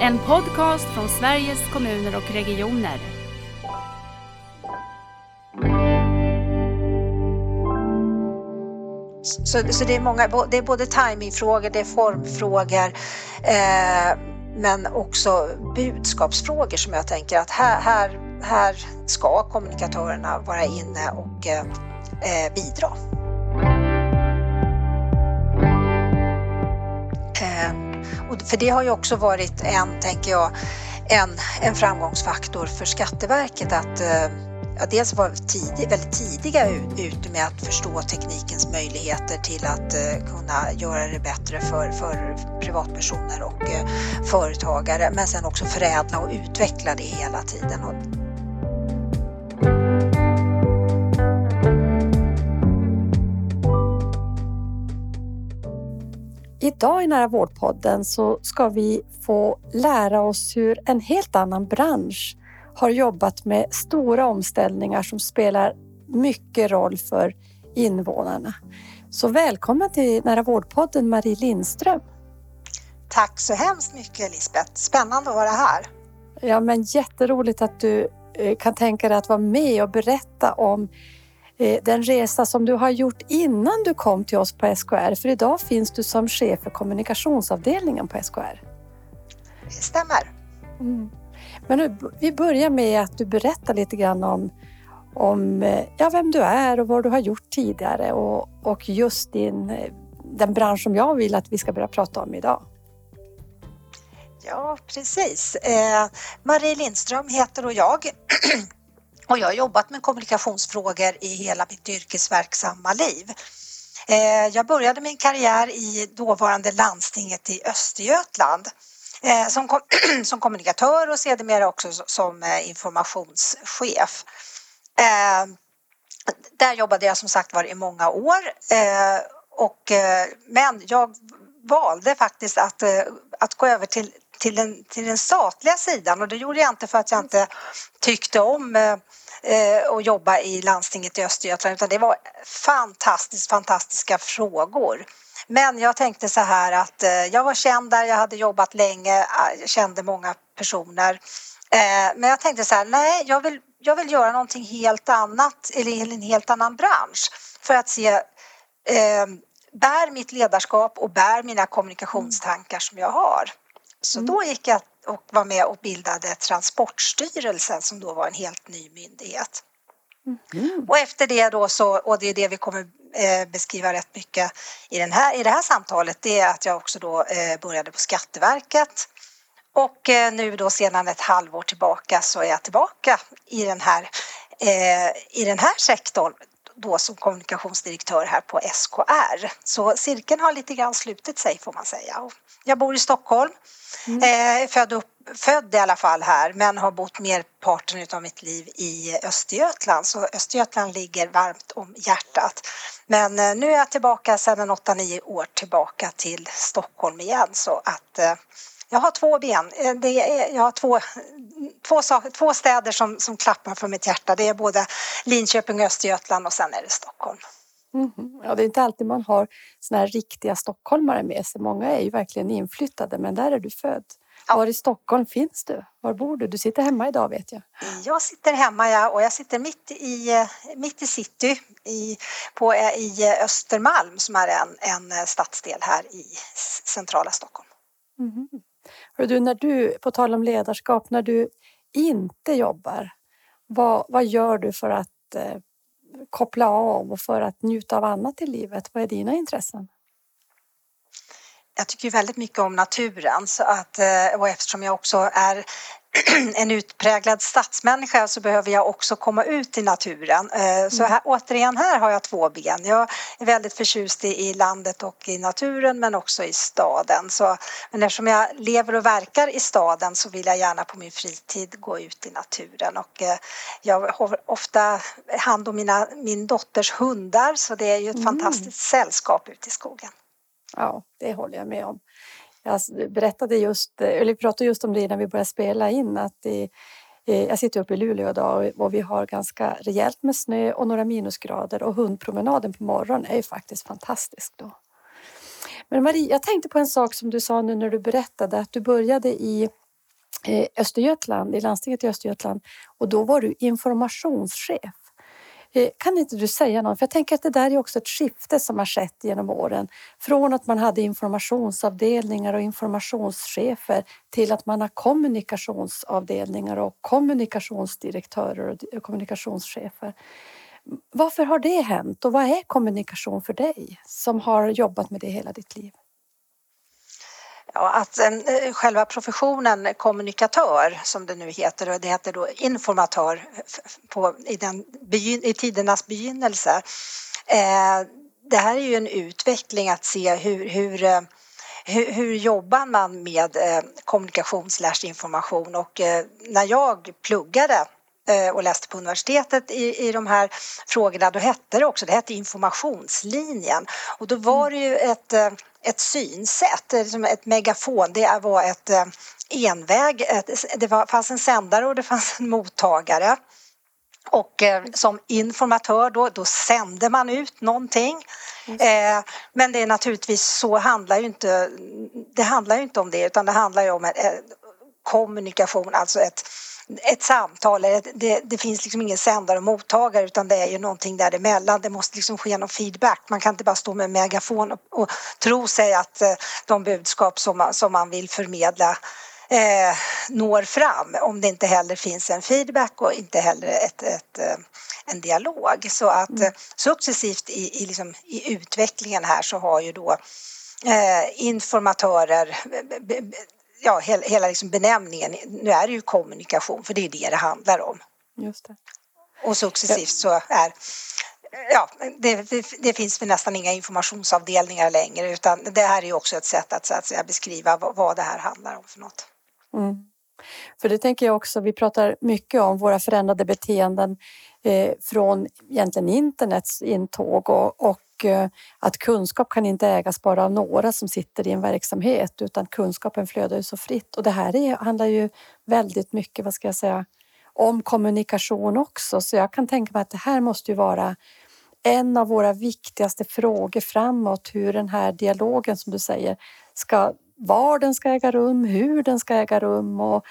En podcast från Sveriges kommuner och regioner. Så, så det, är många, det är både timingfrågor, det är formfrågor eh, men också budskapsfrågor som jag tänker att här, här, här ska kommunikatörerna vara inne och eh, eh bidra. Och för det har ju också varit en, tänker jag, en, en framgångsfaktor för Skatteverket att eh, ja, dels var tidig, väldigt tidiga ute med att förstå teknikens möjligheter till att eh, kunna göra det bättre för, för privatpersoner och eh, företagare men sen också förädla och utveckla det hela tiden. Idag i Nära vårdpodden så ska vi få lära oss hur en helt annan bransch har jobbat med stora omställningar som spelar mycket roll för invånarna. Så välkommen till Nära vårdpodden Marie Lindström. Tack så hemskt mycket Lisbeth. Spännande att vara här. Ja, men jätteroligt att du eh, kan tänka dig att vara med och berätta om den resa som du har gjort innan du kom till oss på SKR. För idag finns du som chef för kommunikationsavdelningen på SKR. Det stämmer. Mm. Men nu, vi börjar med att du berättar lite grann om, om eh, ja, vem du är och vad du har gjort tidigare och, och just din, eh, den bransch som jag vill att vi ska börja prata om idag. Ja, precis. Eh, Marie Lindström heter och jag. och jag har jobbat med kommunikationsfrågor i hela mitt yrkesverksamma liv. Eh, jag började min karriär i dåvarande landstinget i Östergötland eh, som, kom, som kommunikatör och sedermera också som eh, informationschef. Där jobbade jag som sagt var i många år och, men jag valde faktiskt att, att gå över till, till, den, till den statliga sidan och det gjorde jag inte för att jag inte tyckte om eh, eh, att jobba i landstinget i Östergötland utan det var fantastiskt fantastiska frågor. Men jag tänkte så här att eh, jag var känd där, jag hade jobbat länge, ah, jag kände många personer. Eh, men jag tänkte så här, nej, jag vill, jag vill göra någonting helt annat eller i en helt annan bransch för att se eh, bär mitt ledarskap och bär mina kommunikationstankar som jag har. Så mm. då gick jag och var med och bildade Transportstyrelsen som då var en helt ny myndighet. Mm. Och efter det då så, och det är det vi kommer eh, beskriva rätt mycket i, den här, i det här samtalet, det är att jag också då eh, började på Skatteverket och eh, nu då sedan ett halvår tillbaka så är jag tillbaka i den här, i den här sektorn då som kommunikationsdirektör här på SKR. Så cirkeln har lite grann slutit sig får man säga. Jag bor i Stockholm, mm. eh, född, upp, född i alla fall här men har bott merparten av mitt liv i Östergötland så Östergötland ligger varmt om hjärtat. Men eh, nu är jag tillbaka sedan 8-9 år tillbaka till Stockholm igen så att eh, jag har två ben. Eh, är, jag har två, två, två städer som, som klappar för mitt hjärta. Det är både Linköping och Östergötland och sen är det Stockholm. Mm. Ja, det är inte alltid man har såna här riktiga stockholmare med sig. Många är ju verkligen inflyttade, men där är du född. Ja. Var i Stockholm finns du? Var bor du? Du sitter hemma idag vet jag. Jag sitter hemma ja, och jag sitter mitt i, mitt i city i, på, i Östermalm som är en, en stadsdel här i centrala Stockholm. Mm. Du, när du, på tal om ledarskap, när du inte jobbar, vad, vad gör du för att eh, koppla av och för att njuta av annat i livet? Vad är dina intressen? Jag tycker väldigt mycket om naturen så att, eh, och eftersom jag också är en utpräglad stadsmänniska så behöver jag också komma ut i naturen. Eh, så mm. här, återigen här har jag två ben. Jag är väldigt förtjust i, landet och i naturen men också i staden. Så, men eftersom jag lever och verkar i staden så vill jag gärna på min fritid gå ut i naturen och eh, jag har ofta hand om mina, min dotters hundar så det är ju ett mm. fantastiskt sällskap ute i skogen. Ja, det håller jag med om. Jag berättade just, eller vi pratade just om det när vi började spela in att i, jag sitter uppe i Luleå idag och vi har ganska rejält med snö och några minusgrader och hundpromenaden på morgonen är ju faktiskt fantastisk då. Men Marie, jag tänkte på en sak som du sa nu när du berättade att du började i eh, Östergötland, i landstinget i Östergötland och då var du informationschef. Eh, kan inte du säga något? För jag tänker att det där är också ett skifte som har skett genom åren. Från att man hade informationsavdelningar och informationschefer till att man har kommunikationsavdelningar och kommunikationsdirektörer och eh, kommunikationschefer. Varför har det hänt och vad är kommunikation för dig som har jobbat med det hela ditt liv? Ja, att eh, själva professionen kommunikatör, som det nu heter, och det heter då informatör på, i, den, i tidernas begynnelse. Eh, det här är ju en utveckling att se hur, hur eh, hur, hur, jobbar man med eh, kommunikation slash information. Och eh, när jag pluggade eh, och läste på universitetet i, i de här frågorna då hette det också, det hette informationslinjen. Och då var det ju ett ett synsätt, ett megafon, det var ett eh, enväg, det fanns en sändare och det fanns en mottagare. Och eh, som informatör då, då sände man ut någonting. Eh, men det är naturligtvis så handlar ju inte, det handlar ju inte om det utan det handlar ju om kommunikation, alltså ett ett samtal, det, det, finns liksom ingen sändare och mottagare utan det är ju någonting däremellan. Det måste liksom ske någon feedback. Man kan inte bara stå med megafon och, och tro sig att eh, de budskap som man, som man vill förmedla eh, når fram om det inte heller finns en feedback och inte heller ett, ett eh, en dialog. Så att mm. successivt i, i, liksom, i utvecklingen här så har ju då eh, informatörer ja, hela, hela liksom benämningen, nu är det ju kommunikation för det är det det handlar om. Just det. Och successivt så är Ja, det, det, det, finns väl nästan inga informationsavdelningar längre utan det här är ju också ett sätt att, så att säga, beskriva vad, vad det här handlar om för något. Mm. För det tänker jag också, vi pratar mycket om våra förändrade beteenden eh, från egentligen internets intåg och, och Eh, att kunskap kan inte ägas bara av några som sitter i en verksamhet utan kunskapen flödar ju så fritt. Och det här är, handlar ju väldigt mycket, vad ska jag säga, om kommunikation också. Så jag kan tänka mig att det här måste ju vara en av våra viktigaste frågor framåt, hur den här dialogen som du säger ska, var den ska äga rum, hur den ska äga rum och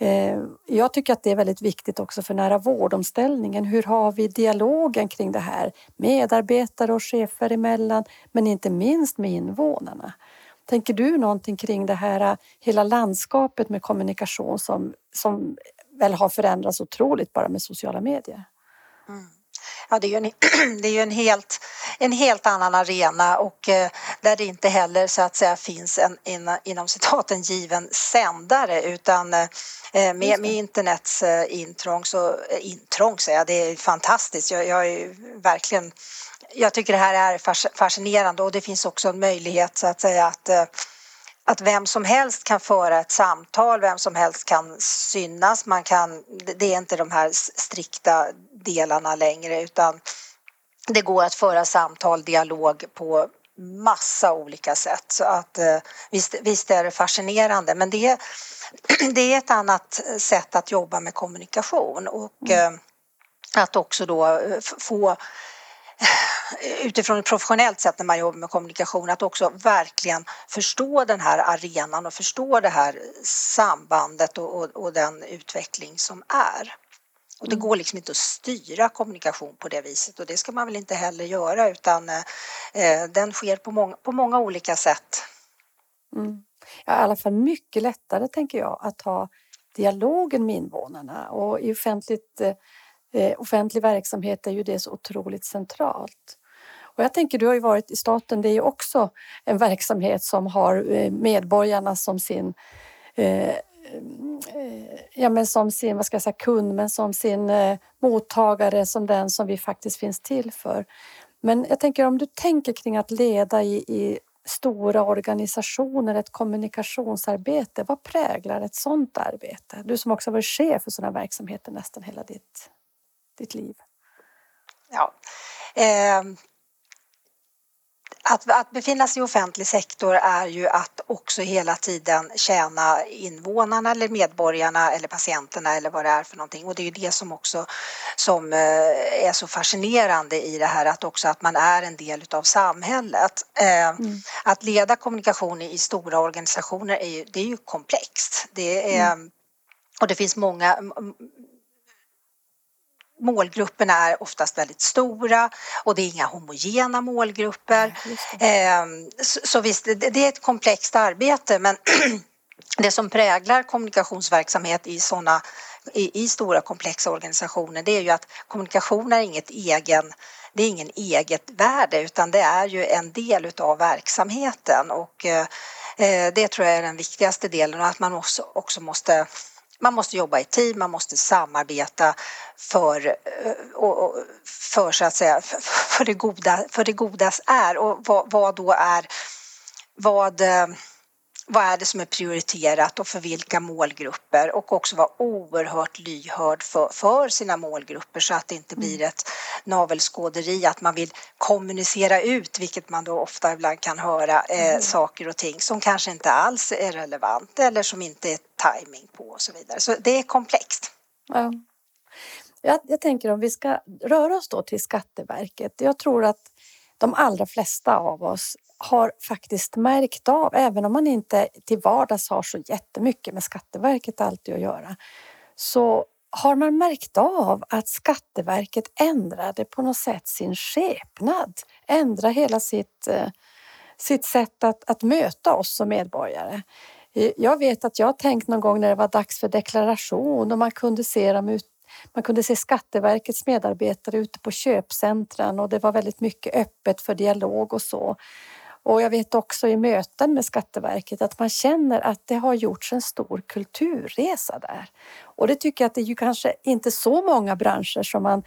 Eh, jag tycker att det är väldigt viktigt också för nära vårdomställningen. Hur har vi dialogen kring det här? Medarbetare och chefer emellan, men inte minst med invånarna. Tänker du någonting kring det här eh, hela landskapet med kommunikation som, som väl har förändrats otroligt bara med sociala medier? Mm ja, det är ju en, det är en, helt, en helt annan arena och eh, där det inte heller så att säga finns en, in, inom citaten given sändare utan eh, med, med internets eh, intrång så, eh, intrång säger jag, det är fantastiskt. Jag, jag är verkligen jag tycker det här är fascinerande och det finns också en möjlighet så att säga att eh, att vem som helst kan föra ett samtal, vem som helst kan synas, man kan, det är inte de här strikta delarna längre utan det går att föra samtal, dialog på massa olika sätt. Så att eh, visst, visst är det fascinerande men det, det är ett annat sätt att jobba med kommunikation och mm. Eh, att också då eh, få utifrån ett professionellt sätt när man jobbar med kommunikation att också verkligen förstå den här arenan och förstå det här sambandet och, och, och den utveckling som är. Och det mm. går liksom inte att styra kommunikation på det viset och det ska man väl inte heller göra utan eh, den sker på många, på många olika sätt. Mm. Ja, I alla fall mycket lättare tänker jag att ha dialogen med invånarna och i offentligt eh, eh, offentlig verksamhet är ju det så otroligt centralt. Och jag tänker, du har ju varit i staten, det är ju också en verksamhet som har eh, medborgarna som sin eh, eh, ja, men som sin vad ska jag säga, kund, men som sin eh, mottagare, som den som vi faktiskt finns till för. Men jag tänker om du tänker kring att leda i, i stora organisationer, ett kommunikationsarbete. Vad präglar ett sådant arbete? Du som också varit chef för sådana verksamheter nästan hela ditt ditt liv? Ja. Eh, att, att befinna sig i offentlig sektor är ju att också hela tiden tjäna invånarna eller medborgarna eller patienterna eller vad det är för någonting och det är ju det som också som eh, är så fascinerande i det här att också att man är en del av samhället. Eh, mm. Att leda kommunikation i stora organisationer är ju, det är ju komplext. Det är mm och det finns många målgrupperna är oftast väldigt stora och det är inga homogena målgrupper. Ja, så, så visst, det, det är ett komplext arbete men det som präglar kommunikationsverksamhet i sådana i, i, stora komplexa organisationer det är ju att kommunikation är inget egen det är ingen eget värde utan det är ju en del utav verksamheten och eh, det tror jag är den viktigaste delen och att man också, också måste man måste jobba i team, man måste samarbeta för, eh, för så att säga, för det, goda, för det godas är och vad, vad då är vad vad är det som är prioriterat och för vilka målgrupper och också vara oerhört lyhörd för, för sina målgrupper så att det inte blir mm. ett navelskåderi att man vill kommunicera ut, vilket man då ofta ibland kan höra, eh, mm. saker och ting som kanske inte alls är relevant eller som inte är timing på och så vidare. Så det är komplext. Ja. Jag, jag tänker om vi ska röra oss då till Skatteverket. Jag tror att de allra flesta av oss har faktiskt märkt av, även om man inte till vardags har så jättemycket med Skatteverket alltid att göra, så har man märkt av att Skatteverket ändrade på något sätt sin skepnad, ändrade hela sitt, eh, sitt sätt att, att möta oss som medborgare. Eh, jag vet att jag tänkt någon gång när det var dags för deklaration och man kunde se dem ut man kunde se Skatteverkets medarbetare ute på köpcentren och det var väldigt mycket öppet för dialog och så. Och jag vet också i möten med Skatteverket att man känner att det har gjorts en stor kulturresa där. Och det tycker jag att det är ju kanske inte så många branscher som man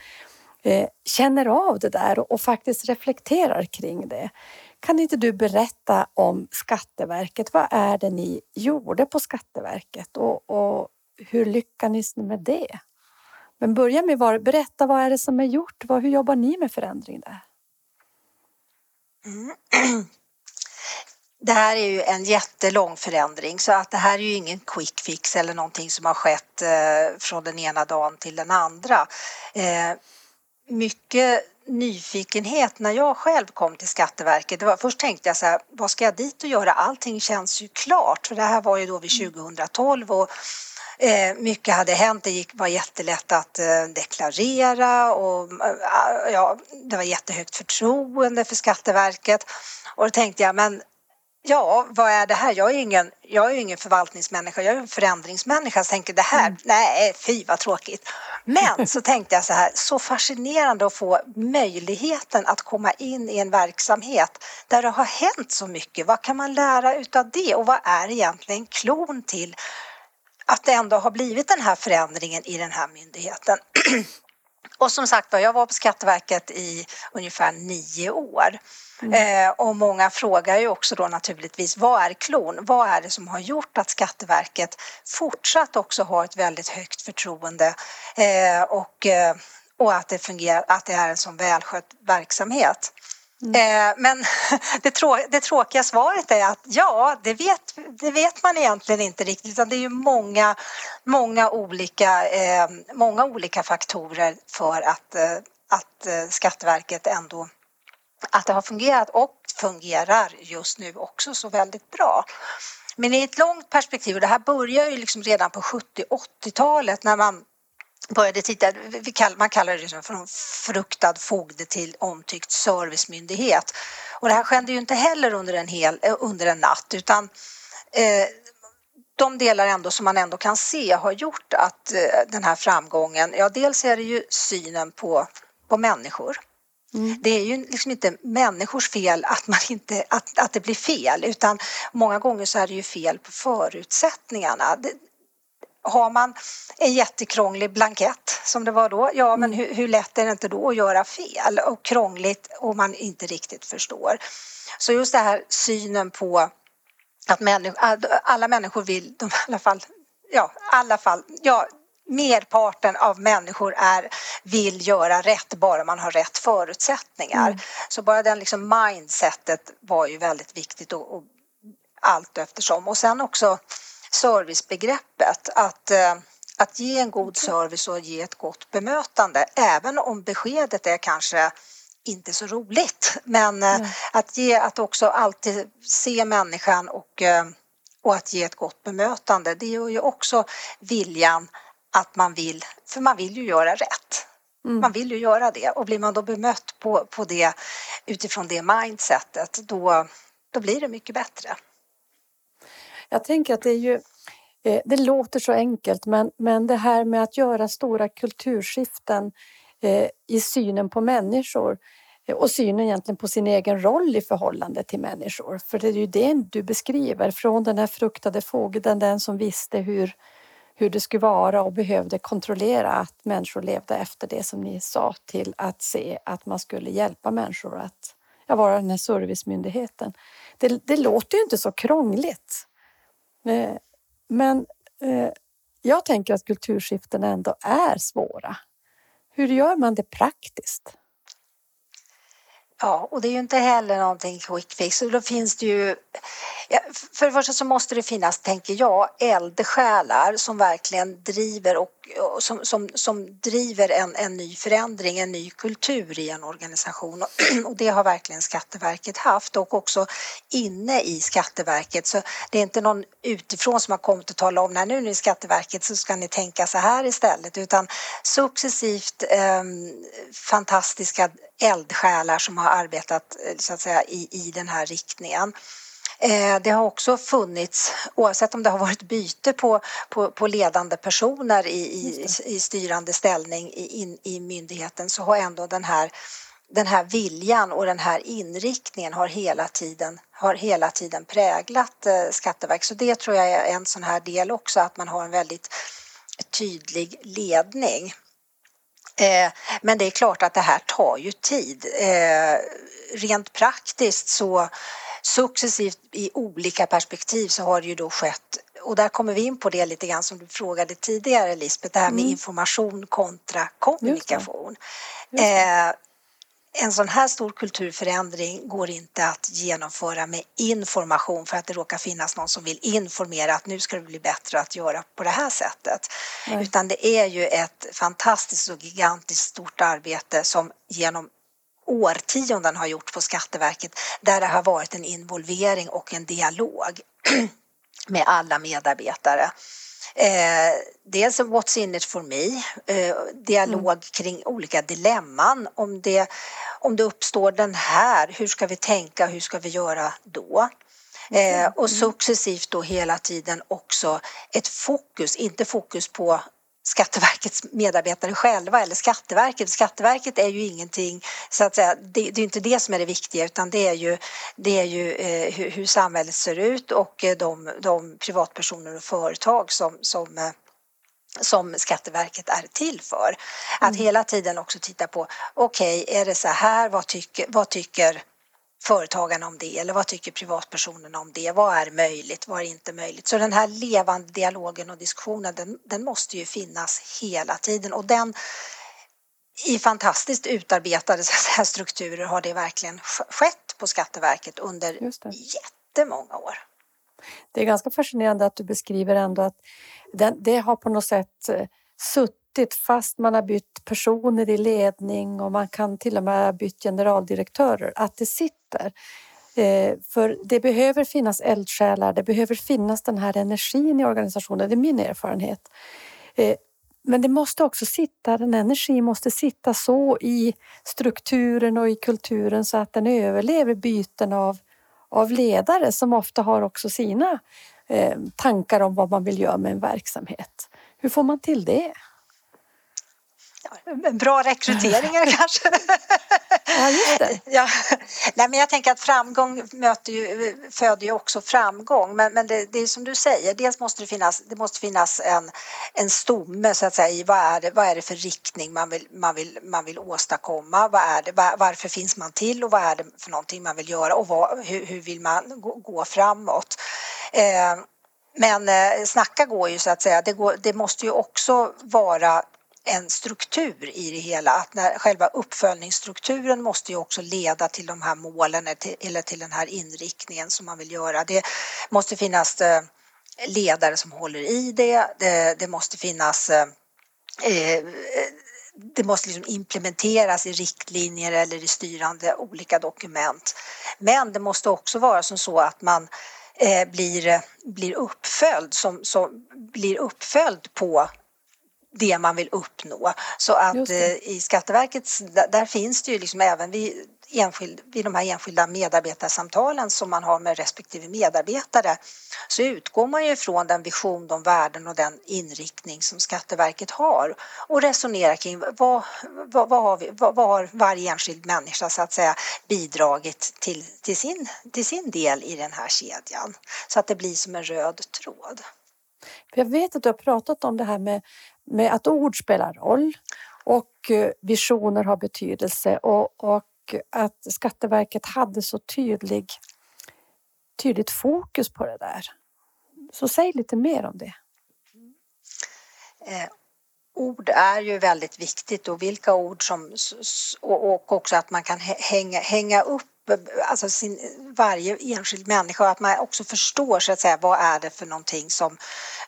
eh, känner av det där och faktiskt reflekterar kring det. Kan inte du berätta om Skatteverket? Vad är det ni gjorde på Skatteverket och, och hur lyckades ni med det? Men börja med att berätta vad är det som är gjort? Hur jobbar ni med förändring där? Mm. Det här är ju en jättelång förändring så att det här är ju ingen quick fix eller någonting som har skett eh, från den ena dagen till den andra. Eh, mycket nyfikenhet när jag själv kom till Skatteverket. Var, först tänkte jag så här, vad ska jag dit och göra? Allting känns ju klart. För det här var ju då vid 2012 och eh, mycket hade hänt. Det gick, var jättelätt att eh, deklarera och eh, ja, det var jättehögt förtroende för Skatteverket. Och då tänkte jag, men Ja, vad är det här? Jag är ingen, jag är ingen förvaltningsmänniska, jag är en förändringsmänniska. Så tänker det här, mm. nej, fy vad tråkigt. Men så tänkte jag så här, så fascinerande att få möjligheten att komma in i en verksamhet där det har hänt så mycket. Vad kan man lära utav det och vad är egentligen klon till att det ändå har blivit den här förändringen i den här myndigheten? Och som sagt var, jag var på Skatteverket i ungefär nio år. Mm. Eh, och många frågar ju också då naturligtvis, vad är klon? Vad är det som har gjort att Skatteverket fortsatt också har ett väldigt högt förtroende eh, och, eh, och att det fungerar, att det är en sån välskött verksamhet? Mm. Eh, men det, trå det tråkiga svaret är att ja, det vet, det vet man egentligen inte riktigt utan det är ju många, många, olika, eh, många olika faktorer för att, eh, att eh, Skatteverket ändå att det har fungerat och fungerar just nu också så väldigt bra. Men i ett långt perspektiv, och det här börjar ju liksom redan på 70-80-talet när man började titta, man kallar det för en fruktad fogde till omtyckt servicemyndighet. Och det här skedde ju inte heller under en, hel, eh, under en natt utan eh, de delar ändå som man ändå kan se har gjort att eh, den här framgången, ja dels är det ju synen på, på människor Mm. Det är ju liksom inte människors fel att, man inte, att, att det blir fel utan många gånger så är det ju fel på förutsättningarna. Det, har man en jättekrånglig blankett som det var då, ja men mm. hur, hur lätt är det inte då att göra fel och krångligt och man inte riktigt förstår. Så just det här synen på att människor, alla människor vill, de, i alla fall, ja, alla fall, ja, merparten av människor är, vill göra rätt bara man har rätt förutsättningar. Mm. Så bara den liksom mindsetet var ju väldigt viktigt och, och allt eftersom. Och sen också servicebegreppet, att, eh, att ge en god service och ge ett gott bemötande, även om beskedet är kanske inte så roligt. Men mm. att ge, att också alltid se människan och, eh, och att ge ett gott bemötande. Det gör ju också viljan att man vill, för man vill ju göra rätt. Mm. Man vill ju göra det och blir man då bemött på, på det utifrån det mindsetet då, då blir det mycket bättre. Jag tänker att det är ju eh, det låter så enkelt men, men det här med att göra stora kulturskiften eh, i synen på människor eh, och synen egentligen på sin egen roll i förhållande till människor. För det är ju det du beskriver, från den här fruktade fågeln, den som visste hur, hur det skulle vara och behövde kontrollera att människor levde efter det som ni sa till att se att man skulle hjälpa människor att vara den här servicemyndigheten. Det, det låter ju inte så krångligt. Eh, men eh, jag tänker att kulturskiften ändå är svåra. Hur gör man det praktiskt? Ja, och det är ju inte heller någonting quick fix. då finns det ju... För det första så måste det finnas, tänker jag, eldsjälar som verkligen driver och, och som, som, som driver en, en ny förändring, en ny kultur i en organisation. Och det har verkligen Skatteverket haft och också inne i Skatteverket. Så det är inte någon utifrån som har kommit och talat om, när nu är ni Skatteverket så ska ni tänka så här istället, utan successivt eh, fantastiska eldsjälar som har arbetat eh, så att säga, i, i den här riktningen. Eh, det har också funnits, oavsett om det har varit byte på, på, på ledande personer i, i, i styrande ställning i, i myndigheten så har ändå den här, den här viljan och den här inriktningen har hela tiden, har hela tiden präglat eh, Skatteverket. Så det tror jag är en sån här del också, att man har en väldigt tydlig ledning. Eh, men det är klart att det här tar ju tid. Eh, rent praktiskt så successivt i olika perspektiv så har det ju då skett och där kommer vi in på det lite grann som du frågade tidigare Lisbeth, det här med mm. information kontra kommunikation. Just det. Just det. En sån här stor kulturförändring går inte att genomföra med information för att det råkar finnas någon som vill informera att nu ska det bli bättre att göra på det här sättet. Nej. Utan det är ju ett fantastiskt och gigantiskt stort arbete som genom årtionden har gjorts på Skatteverket där det har varit en involvering och en dialog med alla medarbetare. Eh, dels What's in it for me, eh, dialog mm. kring olika dilemman. Om det, om det uppstår den här, hur ska vi tänka, hur ska vi göra då? Eh, och mm. successivt då hela tiden också ett fokus, inte fokus på Skatteverkets medarbetare själva eller Skatteverket. Skatteverket är ju ingenting, så att säga, det, det är inte det som är det viktiga utan det är ju, det är ju eh, hur, hur, samhället ser ut och eh, de, de privatpersoner och företag som, som eh, som Skatteverket är till för. Att mm. hela tiden också titta på, okej, okay, är det så här, vad tycker, vad tycker företagarna om det eller vad tycker privatpersonerna om det? Vad är möjligt? Vad är inte möjligt? Så den här levande dialogen och diskussionen den, den måste ju finnas hela tiden och den i fantastiskt utarbetade här, strukturer har det verkligen skett på Skatteverket under jättemånga år. Det är ganska fascinerande att du beskriver ändå att den, det har på något sätt eh, suttit suttit fast man har bytt personer i ledning och man kan till och med ha bytt generaldirektörer, att det sitter. Eh, för det behöver finnas eldsjälar, det behöver finnas den här energin i organisationen, det är min erfarenhet. Eh, men det måste också sitta, den energin måste sitta så i strukturen och i kulturen så att den överlever byten av, av ledare som ofta har också sina eh, tankar om vad man vill göra med en verksamhet. Hur får man till det? bra rekryteringar kanske. Ja, just det. Ja. Nej, men jag tänker att framgång möter ju, föder ju också framgång. Men, men det, det, är som du säger, dels måste det finnas, det måste finnas en, en stomme så att säga i vad är det, vad är det för riktning man vill, man vill, man vill åstadkomma? Vad är det, var, varför finns man till och vad är det för någonting man vill göra och vad, hur, hur vill man gå, gå framåt? Eh, men eh, snacka går ju så att säga, det, går, det måste ju också vara en struktur i det hela. Att när själva uppföljningsstrukturen måste ju också leda till de här målen eller till den här inriktningen som man vill göra. Det måste finnas eh, ledare som håller i det. Det, det måste finnas eh, eh, det måste liksom implementeras i riktlinjer eller i styrande olika dokument. Men det måste också vara som så att man blir, blir, uppföljd som, som blir uppföljd på det man vill uppnå. Så att eh, i Skatteverkets, där, där, finns det ju liksom även vid, enskild, vid de här enskilda medarbetarsamtalen som man har med respektive medarbetare så utgår man ju från den vision, de värden och den inriktning som Skatteverket har och resonerar kring vad, vad, vad, har, vi, vad, vad har varje enskild människa så att säga bidragit till, till, sin, till sin del i den här kedjan så att det blir som en röd tråd. Jag vet att du har pratat om det här med med att ord spelar roll och eh, visioner har betydelse och, och att Skatteverket hade så tydlig, tydligt fokus på det där. Så säg lite mer om det. Eh, ord är ju väldigt viktigt och vilka ord som och också att man kan hänga, hänga upp alltså sin, varje enskild människa och att man också förstår så att säga vad är det för någonting som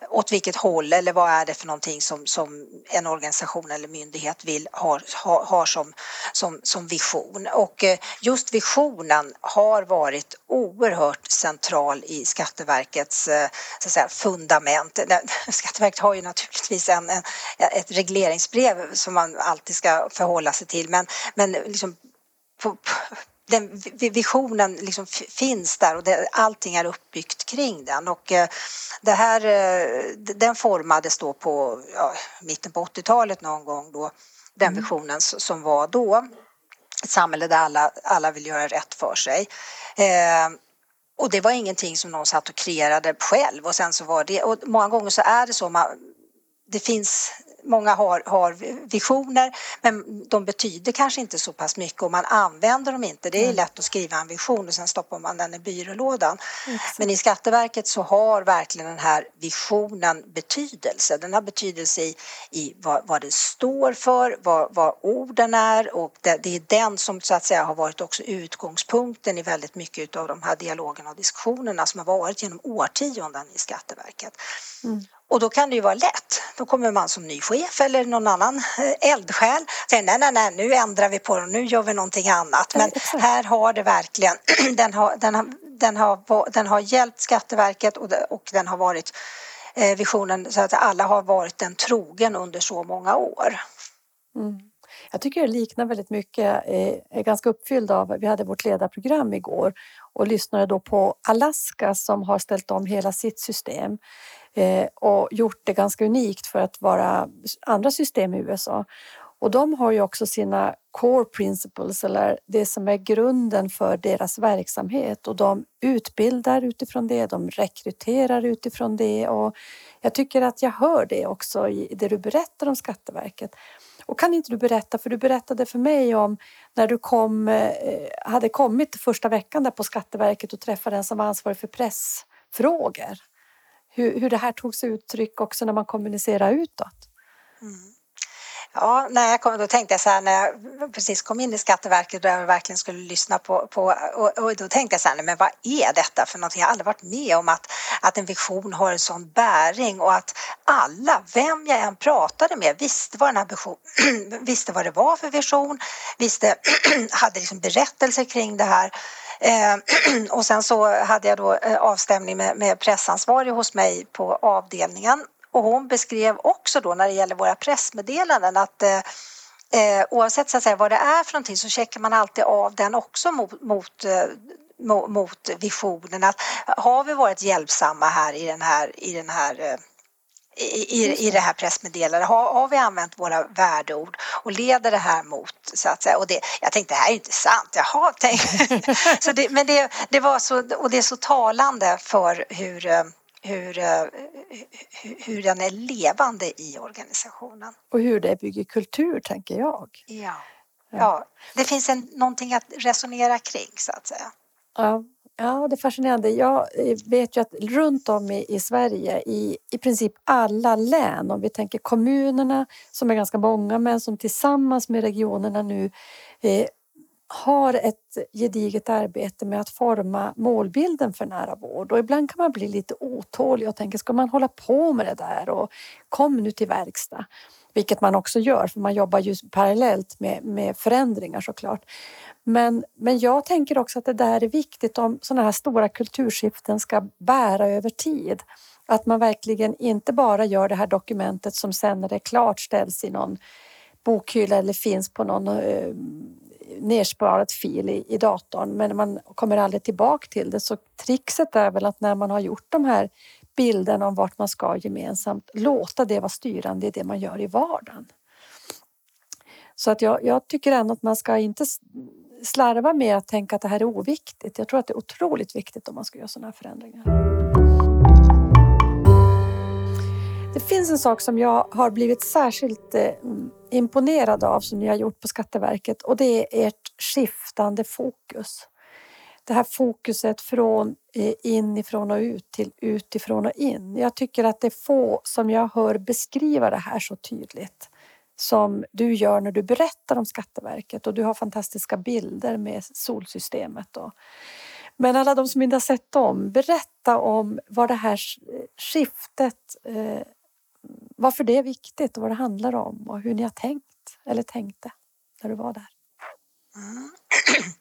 åt vilket håll eller vad är det för någonting som, som en organisation eller myndighet vill ha, ha, har som, som, som vision. Och eh, just visionen har varit oerhört central i Skatteverkets eh, så att säga, fundament. Skatteverket har ju naturligtvis en, en, ett regleringsbrev som man alltid ska förhålla sig till men, men liksom på, den visionen liksom finns där och det, allting är uppbyggt kring den och eh, det här, eh, den formades då på ja, mitten på 80-talet någon gång då, den mm. visionen som var då. Ett samhälle där alla, alla vill göra rätt för sig. Eh, och det var ingenting som någon satt och kreerade själv och sen så var det, och många gånger så är det så, man, det finns många har, har visioner men de betyder kanske inte så pass mycket och man använder dem inte. Det är lätt att skriva en vision och sen stoppar man den i byrålådan. Exakt. Men i Skatteverket så har verkligen den här visionen betydelse. Den har betydelse i, i vad, vad det står för, vad, vad orden är och det, det, är den som så att säga har varit också utgångspunkten i väldigt mycket av de här dialogerna och diskussionerna som har varit genom årtionden i Skatteverket. Mm. Och då kan det ju vara lätt. Då kommer man som ny chef eller någon annan eh, eldsjäl säger nej, nej, nej, nu ändrar vi på det, nu gör vi någonting annat. Men här har det verkligen, den har, den har, den har, den har hjälpt Skatteverket och, och den har varit eh, visionen så att alla har varit den trogen under så många år. Mm. Jag tycker det liknar väldigt mycket, eh, är ganska uppfylld av, vi hade vårt ledarprogram igår och lyssnade då på Alaska som har ställt om hela sitt system Eh, och gjort det ganska unikt för att vara andra system i USA. Och de har ju också sina core principles eller det som är grunden för deras verksamhet och de utbildar utifrån det, de rekryterar utifrån det och jag tycker att jag hör det också i det du berättar om Skatteverket. Och kan inte du berätta, för du berättade för mig om när du kom, eh, hade kommit första veckan där på Skatteverket och träffade den som var ansvarig för pressfrågor hur, hur det här tog sig uttryck också när man kommunicerar utåt. Mm. Ja, när jag kom, då tänkte jag så här när jag precis kom in i Skatteverket där jag verkligen skulle lyssna på, på och, och, då tänkte jag så här, men vad är detta för någonting? Jag har aldrig varit med om att, att en vision har en sån bäring och att alla, vem jag än pratade med, visste vad den här vision, visste vad det var för vision, visste, hade liksom berättelser kring det här. Eh, och sen så hade jag då eh, avstämning med, med pressansvarig hos mig på avdelningen och hon beskrev också då när det gäller våra pressmeddelanden att eh, eh oavsett så att säga, vad det är för någonting så checkar man alltid av den också mot, mot mot visionen att har vi varit hjälpsamma här i den här, i den här i, i det här pressmeddelandet? Har, har vi använt våra värdeord och leder det här mot så att säga? Och det, jag tänkte det här är inte sant, jaha, tänk. så det, men det, det var så, och det är så talande för hur, hur, hur den är levande i organisationen. Och hur det bygger kultur, tänker jag. Ja, ja. det finns en, någonting att resonera kring så att säga. Ja, Ja, det är fascinerande. Jag eh, vet ju att runt om i, i Sverige, i, i princip alla län, om vi tänker kommunerna som är ganska många men som tillsammans med regionerna nu eh, har ett gediget arbete med att forma målbilden för nära vård och ibland kan man bli lite otålig och tänka ska man hålla på med det där och kom nu till verkstad. vilket man också gör för man jobbar ju parallellt med, med förändringar såklart. Men, men jag tänker också att det där är viktigt om sådana här stora kulturskiften ska bära över tid. Att man verkligen inte bara gör det här dokumentet som sen när det är klart ställs i någon bokhylla eller finns på någon eh, nersparat fil i, i datorn men man kommer aldrig tillbaka till det. Så trixet är väl att när man har gjort de här bilderna om vart man ska gemensamt, låta det vara styrande i det man gör i vardagen. Så att jag, jag tycker ändå att man ska inte slarva med att tänka att det här är oviktigt. Jag tror att det är otroligt viktigt om man ska göra sådana här förändringar. Det finns en sak som jag har blivit särskilt eh, imponerad av som ni har gjort på Skatteverket och det är ert skiftande fokus. Det här fokuset från eh, inifrån och ut till utifrån och in. Jag tycker att det är få som jag hör beskriva det här så tydligt som du gör när du berättar om Skatteverket och du har fantastiska bilder med solsystemet. Och, men alla de som inte har sett dem, berätta om vad det här skiftet, eh, varför det är viktigt och vad det handlar om och hur ni har tänkt eller tänkte när du var där. Mm.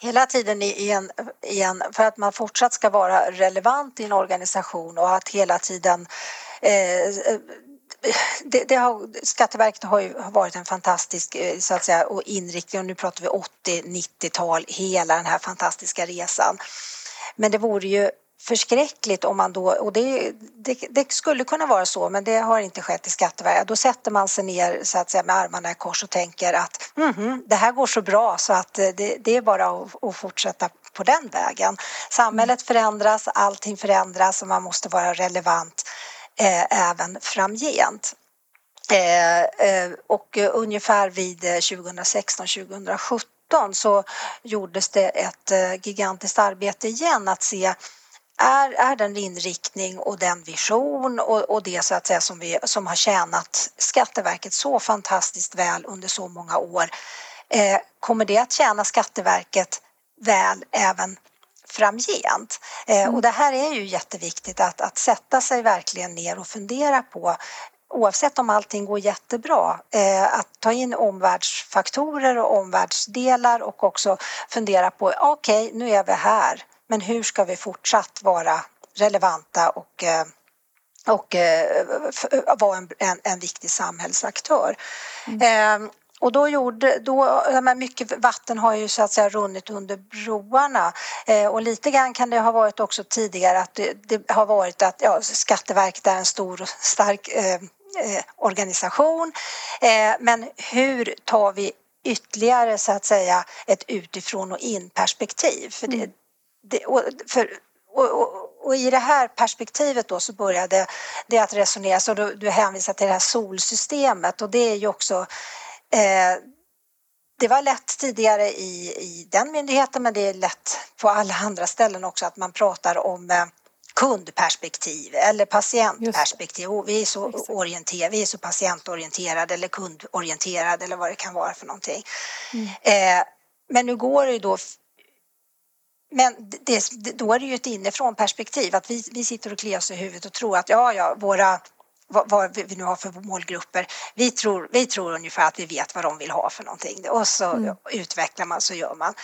Hela tiden igen igen för att man fortsatt ska vara relevant i en organisation och att hela tiden eh, eh det, det har, Skatteverket har ju varit en fantastisk eh, så att säga, och inriktning och nu pratar vi 80-90-tal, hela den här fantastiska resan. Men det vore ju förskräckligt om man då, och det, det, det, skulle kunna vara så men det har inte skett i Skatteverket, då sätter man sig ner så att säga med armarna i kors och tänker att mm det här går så bra så att det, det är bara att, att, fortsätta på den vägen. Samhället förändras, allting förändras och man måste vara relevant eh, även framgent. Eh, eh, och ungefär vid 2016-2017 så gjordes det ett eh, gigantiskt arbete igen att se är, är den inriktning och den vision och, och det så att säga som, vi, som har tjänat Skatteverket så fantastiskt väl under så många år. Eh, kommer det att tjäna Skatteverket väl även framgent. Eh, mm. Och det här är ju jätteviktigt att, att sätta sig verkligen ner och fundera på oavsett om allting går jättebra, eh, att ta in omvärldsfaktorer och omvärldsdelar och också fundera på okej, okay, nu är vi här, men hur ska vi fortsatt vara relevanta och eh, och vara en, en, en viktig samhällsaktör. Mm. Och då gjorde, då, mycket vatten har ju så att säga runnit under broarna eh, och lite grann kan det ha varit också tidigare att det, det har varit att ja, Skatteverket är en stor och stark eh, eh, organisation. Eh, men hur tar vi ytterligare så att säga ett utifrån och in perspektiv? För det, mm. Det och, för, och, och, och, i det här perspektivet då så började det att resoneras och du, du hänvisar till det här solsystemet och det är ju också Eh, det var lätt tidigare i, i den myndigheten men det är lätt på alla andra ställen också att man pratar om eh, kundperspektiv eller patientperspektiv. Vi är, så orienterade, vi är så patientorienterade eller kundorienterade eller vad det kan vara för någonting. Mm. Eh, men nu går det då men det, då är det ju ett inifrån perspektiv att vi, vi sitter och kliar oss i huvudet och tror att ja, ja, våra vad, vad, vi nu har för målgrupper. Vi tror, vi tror ungefär att vi vet vad de vill ha för någonting och så mm. utvecklar man, så gör man.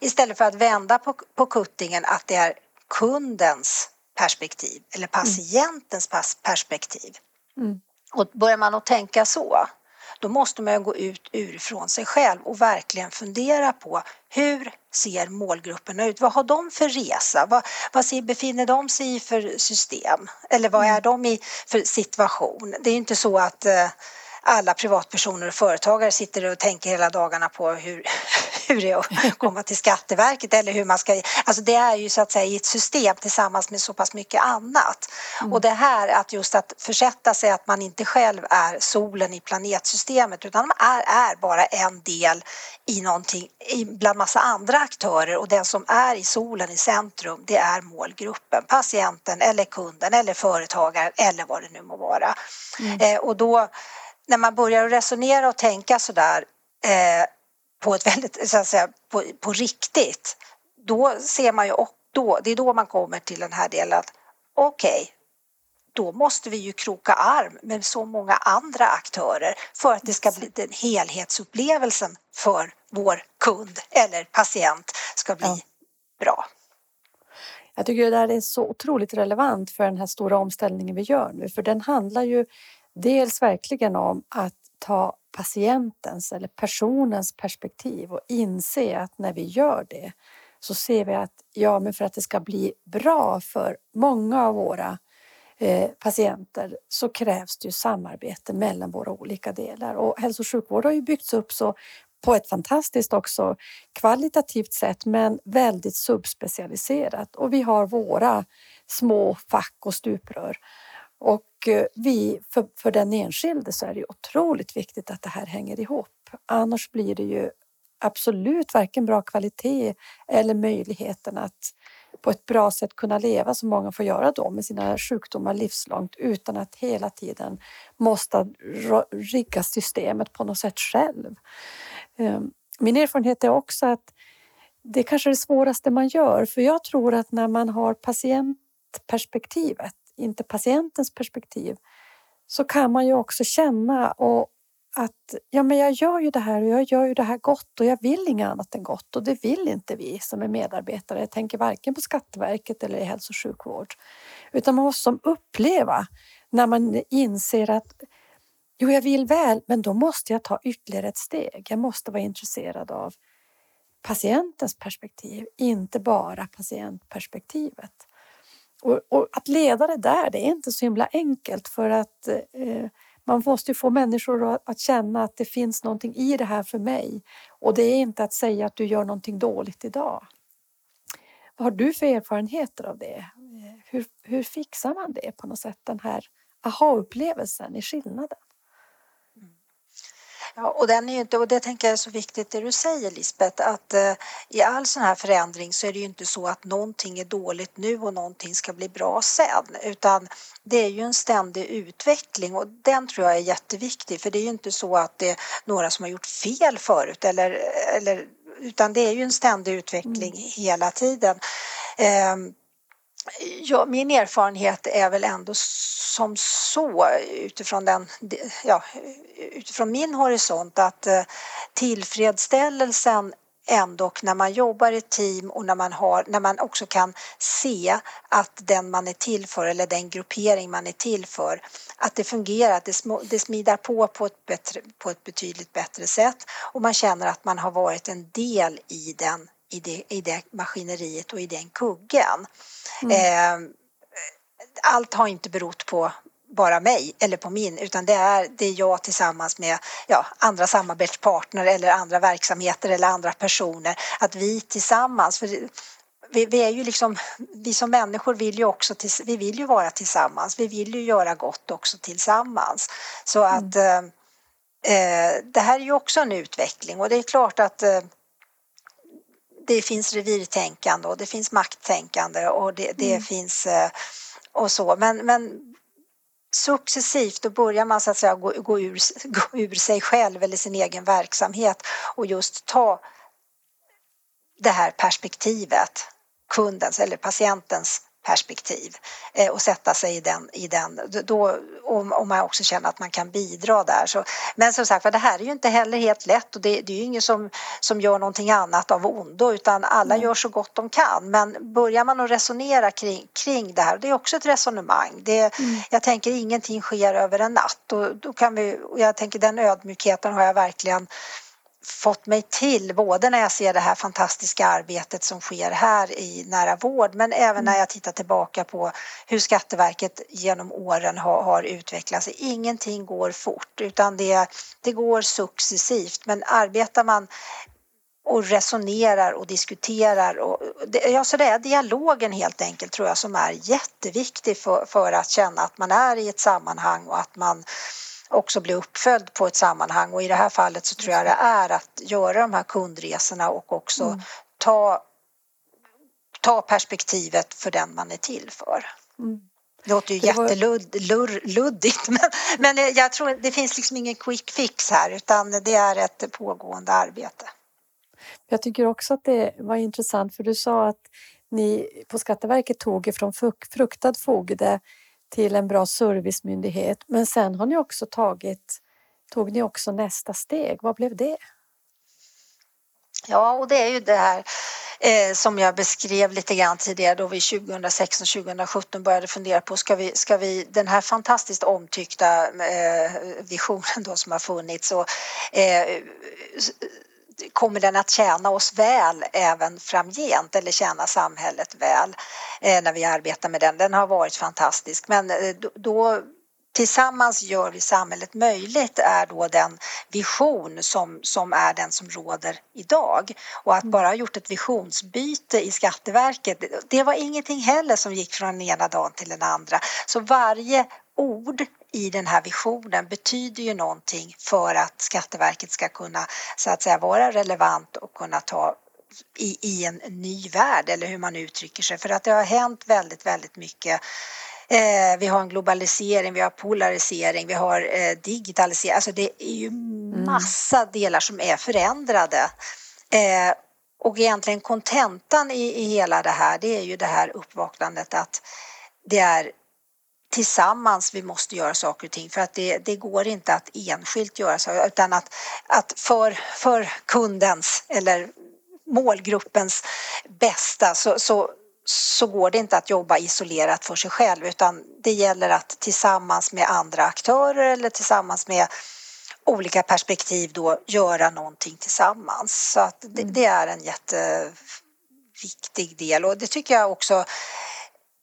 Istället för att vända på, på kuttingen att det är kundens perspektiv eller mm. patientens perspektiv. Mm. Och börjar man att tänka så då måste man gå ut ur från sig själv och verkligen fundera på hur ser målgrupperna ut? Vad har de för resa? Vad, vad ser, befinner de sig i för system? Eller vad är mm. de i för situation? Det är inte så att eh, alla privatpersoner och företagare sitter och tänker hela dagarna på hur, det är att komma till Skatteverket eller hur man ska... Alltså det är ju så att säga i ett system tillsammans med så pass mycket annat. Mm. Och det här att just att försätta sig att man inte själv är solen i planetsystemet utan man är, är bara en del i någonting bland massa andra aktörer och den som är i solen i centrum det är målgruppen, patienten eller kunden eller företagaren eller vad det nu må vara. Mm. Eh, och då när man börjar resonera och tänka sådär eh, på ett väldigt, så att säga, på, på riktigt, då ser man ju, och då, det är då man kommer till den här delen att okej, okay, då måste vi ju kroka arm med så många andra aktörer för att det ska bli den helhetsupplevelsen för vår kund eller patient ska bli ja. bra. Jag tycker det där är så otroligt relevant för den här stora omställningen vi gör nu, för den handlar ju dels verkligen om att ta patientens eller personens perspektiv och inse att när vi gör det så ser vi att ja, men för att det ska bli bra för många av våra eh, patienter så krävs det ju samarbete mellan våra olika delar och hälso och sjukvård har ju byggts upp så på ett fantastiskt också kvalitativt sätt men väldigt subspecialiserat och vi har våra små fack och stuprör. Och eh, vi, för, för den enskilde så är det otroligt viktigt att det här hänger ihop. Annars blir det ju absolut varken bra kvalitet eller möjligheten att på ett bra sätt kunna leva som många får göra då med sina sjukdomar livslångt utan att hela tiden måste rigga systemet på något sätt själv. Ehm, min erfarenhet är också att det är kanske är det svåraste man gör för jag tror att när man har patientperspektivet, inte patientens perspektiv, så kan man ju också känna och att ja, men jag gör ju det här och jag gör ju det här gott och jag vill inget annat än gott och det vill inte vi som är medarbetare. Jag tänker varken på Skatteverket eller i hälso och sjukvård. Utan man måste som uppleva när man inser att jo, jag vill väl, men då måste jag ta ytterligare ett steg. Jag måste vara intresserad av patientens perspektiv, inte bara patientperspektivet. Och, och att leda det där, det är inte så himla enkelt för att eh, man måste få människor att känna att det finns någonting i det här för mig. Och det är inte att säga att du gör någonting dåligt idag. Vad har du för erfarenheter av det? Eh, hur, hur fixar man det på något sätt, den här aha-upplevelsen i skillnaden? Ja, och, den är inte, och det tänker jag är så viktigt det du säger Lisbeth att eh, i all sån här förändring så är det ju inte så att någonting är dåligt nu och någonting ska bli bra sen utan det är ju en ständig utveckling och den tror jag är jätteviktig för det är ju inte så att det är några som har gjort fel förut eller, eller utan det är ju en ständig utveckling mm. hela tiden. Eh, Ja, min erfarenhet är väl ändå som så utifrån, den, ja, utifrån min horisont att eh, tillfredsställelsen ändå när man jobbar i team och när man, har, när man också kan se att den man är till för eller den gruppering man är till för att det fungerar, att det, små det smidar på på ett, bättre, på ett betydligt bättre sätt. Och man känner att man har varit en del i den i det, i det maskineriet och i den kuggen. Mm. Eh, allt har inte berott på bara mig eller på min utan det är, det är jag tillsammans med ja, andra samarbetspartner eller andra verksamheter eller andra personer. Att vi tillsammans, för vi, vi, är ju liksom, vi som människor vill ju också, vi vill ju vara tillsammans, vi vill ju göra gott också tillsammans. Så att mm. eh, det här är ju också en utveckling och det är klart att eh, det finns revirtänkande och det finns makttänkande och det, det mm. finns eh, och så. Men, men successivt då börjar man så att säga gå, gå, ur, gå ur sig själv eller sin egen verksamhet och just ta det här perspektivet, kundens eller patientens perspektiv eh, och sätta sig i den, i den då, om, man också känner att man kan bidra där. Så, men som sagt det här är ju inte heller helt lätt och det, det är ju ingen som, som gör någonting annat av ondo utan alla mm. gör så gott de kan. Men börjar man att resonera kring, kring det här, det är också ett resonemang. Det, mm. Jag tänker ingenting sker över en natt och då kan vi, och jag tänker den ödmjukheten har jag verkligen fått mig till, både när jag ser det här fantastiska arbetet som sker här i nära vård men även när mm. jag tittar tillbaka på hur Skatteverket genom åren har, har utvecklats. Ingenting går fort utan det, det går successivt men arbetar man och resonerar och diskuterar. Och det, alltså det är dialogen helt enkelt tror jag som är jätteviktig för, för att känna att man är i ett sammanhang och att man också bli uppföljd på ett sammanhang och i det här fallet så tror jag det är att göra de här kundresorna och också mm. ta, ta perspektivet för den man är till för. Mm. Det låter ju jätteluddigt men, men jag tror det finns liksom ingen quick fix här utan det är ett pågående arbete. Jag tycker också att det var intressant för du sa att ni på Skatteverket tog ifrån fruktad fogde till en bra servicemyndighet. Men sen har ni också tagit, tog ni också nästa steg. Vad blev det? Ja, och det är ju det här eh, som jag beskrev lite grann tidigare då vi 2016 2017 började fundera på ska vi, ska vi den här fantastiskt omtyckta eh, visionen då som har funnits och eh, kommer den att tjäna oss väl även framgent eller tjäna samhället väl eh, när vi arbetar med den. Den har varit fantastisk men eh, då tillsammans gör vi samhället möjligt är då den vision som, som är den som råder idag. Och att bara ha gjort ett visionsbyte i Skatteverket, det var ingenting heller som gick från den ena dagen till den andra. Så varje ord i den här visionen betyder ju någonting för att Skatteverket ska kunna så att säga vara relevant och kunna ta i, i en ny värld eller hur man uttrycker sig för att det har hänt väldigt, väldigt mycket Eh, vi har en globalisering, vi har polarisering, vi har eh, digitalisering. Alltså det är ju mm. massa delar som är förändrade. Eh, och egentligen kontentan i, i hela det här, det är ju det här uppvaknandet att det är tillsammans vi måste göra saker och ting för att det, det går inte att enskilt göra så utan att, att för, för kundens eller målgruppens bästa så, så så går det inte att jobba isolerat för sig själv utan det gäller att tillsammans med andra aktörer eller tillsammans med olika perspektiv då göra någonting tillsammans. Så att det, mm. det är en jätteviktig del och det tycker jag också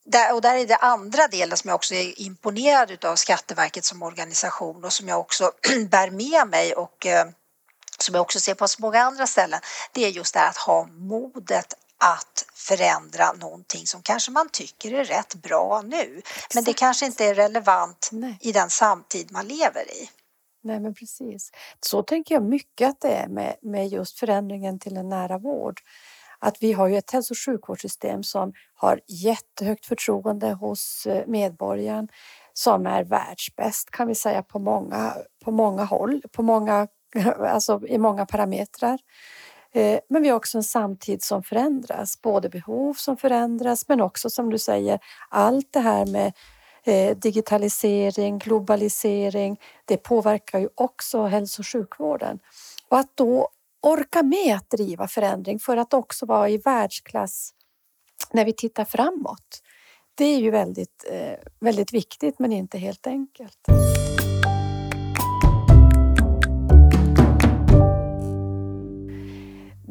där, och där är det andra delen som jag också är imponerad utav Skatteverket som organisation och som jag också bär med mig och eh, som jag också ser på så många andra ställen. Det är just det här att ha modet att förändra någonting som kanske man tycker är rätt bra nu. Exakt. Men det kanske inte är relevant Nej. i den samtid man lever i. Nej, men precis. Så tänker jag mycket att det är med, med just förändringen till en nära vård. Att vi har ju ett hälso och sjukvårdssystem som har jättehögt förtroende hos eh, medborgaren som är världsbäst kan vi säga på många, på många håll, på många, alltså i många parametrar. Eh, men vi har också en samtid som förändras, både behov som förändras men också som du säger allt det här med eh, digitalisering, globalisering, det påverkar ju också hälso och sjukvården. Och att då orka med att driva förändring för att också vara i världsklass när vi tittar framåt. Det är ju väldigt, eh, väldigt viktigt men inte helt enkelt.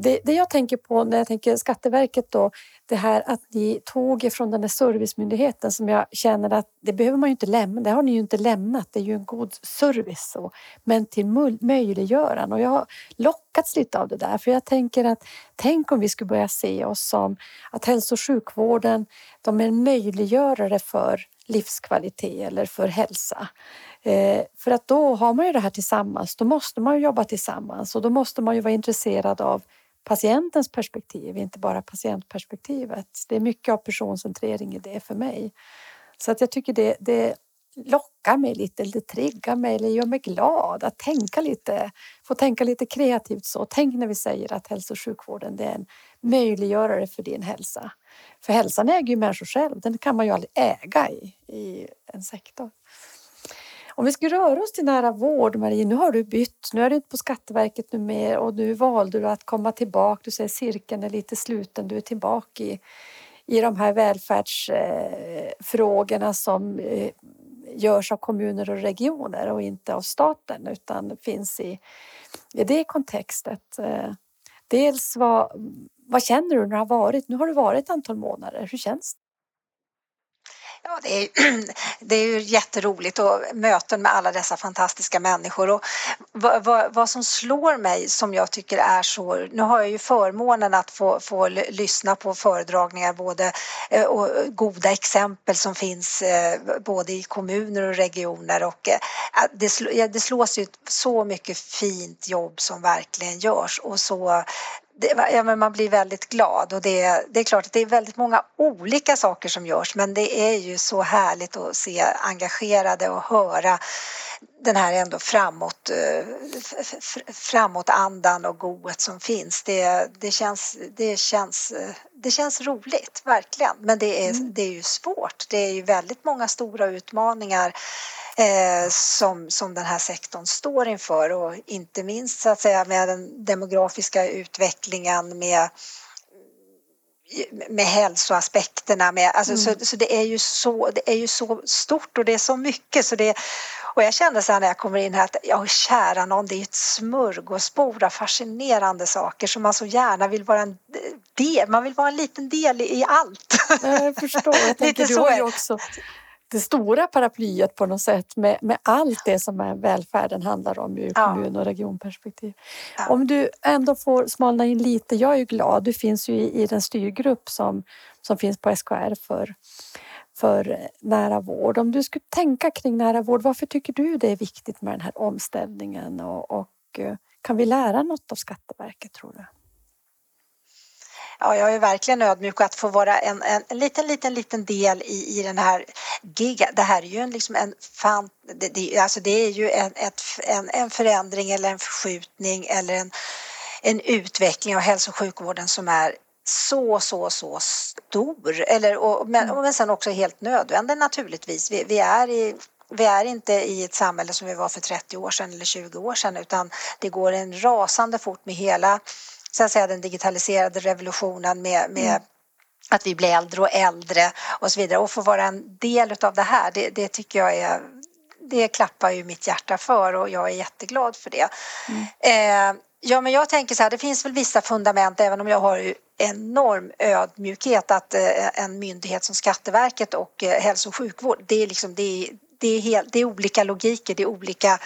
Det, det, jag tänker på när jag tänker Skatteverket då, det här att ni tog ifrån den där servicemyndigheten som jag känner att det behöver man ju inte lämna, det har ni ju inte lämnat, det är ju en god service så, men till möjliggörande och jag har lockats lite av det där för jag tänker att tänk om vi skulle börja se oss som att hälso och sjukvården, de är en möjliggörare för livskvalitet eller för hälsa. Eh, för att då har man ju det här tillsammans, då måste man ju jobba tillsammans och då måste man ju vara intresserad av patientens perspektiv, inte bara patientperspektivet. Det är mycket av personcentrering i det för mig. Så att jag tycker det, det lockar mig lite, det triggar mig eller gör mig glad att tänka lite, få tänka lite kreativt så. Tänk när vi säger att hälso och sjukvården det är en möjliggörare för din hälsa. För hälsan äger ju människor själv, den kan man ju aldrig äga i, i en sektor. Om vi ska röra oss till nära vård, Marie, nu har du bytt, nu är du inte på Skatteverket nu mer och nu valde du att komma tillbaka. Du säger cirkeln är lite sluten, du är tillbaka i, i de här välfärdsfrågorna som eh, görs av kommuner och regioner och inte av staten utan finns i, i det kontextet. Eh, dels vad, vad känner du när du har varit? Nu har du varit ett antal månader. Hur känns det? Ja, det är, det är ju jätteroligt och möten med alla dessa fantastiska människor. Och vad, vad, vad, som slår mig som jag tycker är så, nu har jag ju förmånen att få, få lyssna på föredragningar både eh, och goda exempel som finns eh, både i kommuner och regioner. Och eh, det, det slås ju så mycket fint jobb som verkligen görs. Och så det, ja, men man blir väldigt glad och det, det är klart att det är väldigt många olika saker som görs men det är ju så härligt att se engagerade och höra den här ändå framåt, eh, framåtandan och goet som finns. Det, det, känns, det, känns, det känns roligt, verkligen. Men det är, mm. det är ju svårt. Det är ju väldigt många stora utmaningar eh, som, som den här sektorn står inför och inte minst så att säga med den demografiska utvecklingen med med hälsoaspekterna. Med, alltså, mm. så, så det, är ju så, det är ju så stort och det är så mycket. Så det, och jag kände så här när jag kommer in här att ja, kära någon, det är ett smörgåsbord av fascinerande saker som man så gärna vill vara en del, man vill vara en liten del i allt. Jag förstår, jag tänker, du har ju också det stora paraplyet på något sätt med, med allt det som är välfärden handlar om ur ja. kommun och regionperspektiv. Ja. Om du ändå får smalna in lite, jag är ju glad, du finns ju i, i den styrgrupp som, som finns på SKR för, för nära vård. Om du skulle tänka kring nära vård, varför tycker du det är viktigt med den här omställningen och, och eh, kan vi lära något av Skatteverket tror du? Ja, jag är verkligen ödmjuk att få vara en, en, en liten, liten, liten del i, i den här giga. Det här är ju en, liksom en fan, det, det, alltså det är ju en, ett, en, en förändring eller en förskjutning eller en, en utveckling av hälso och sjukvården som är så, så, så stor. Eller, och, men, mm. men sen också helt nödvändig naturligtvis. Vi, vi, är i, vi är inte i ett samhälle som vi var för 30 år sedan eller 20 år sedan utan det går en rasande fort med hela så att säga, den digitaliserade revolutionen med, med mm. att vi blir äldre och äldre och så vidare och få vara en del av det här, det, det tycker jag är det klappar ju mitt hjärta för och jag är jätteglad för det. Mm. Eh, ja, men jag tänker så här, det finns väl vissa fundament även om jag har ju enorm ödmjukhet att eh, en myndighet som Skatteverket och eh, hälso och sjukvård, det är liksom, det är, det är, helt, det är olika logiker, det är olika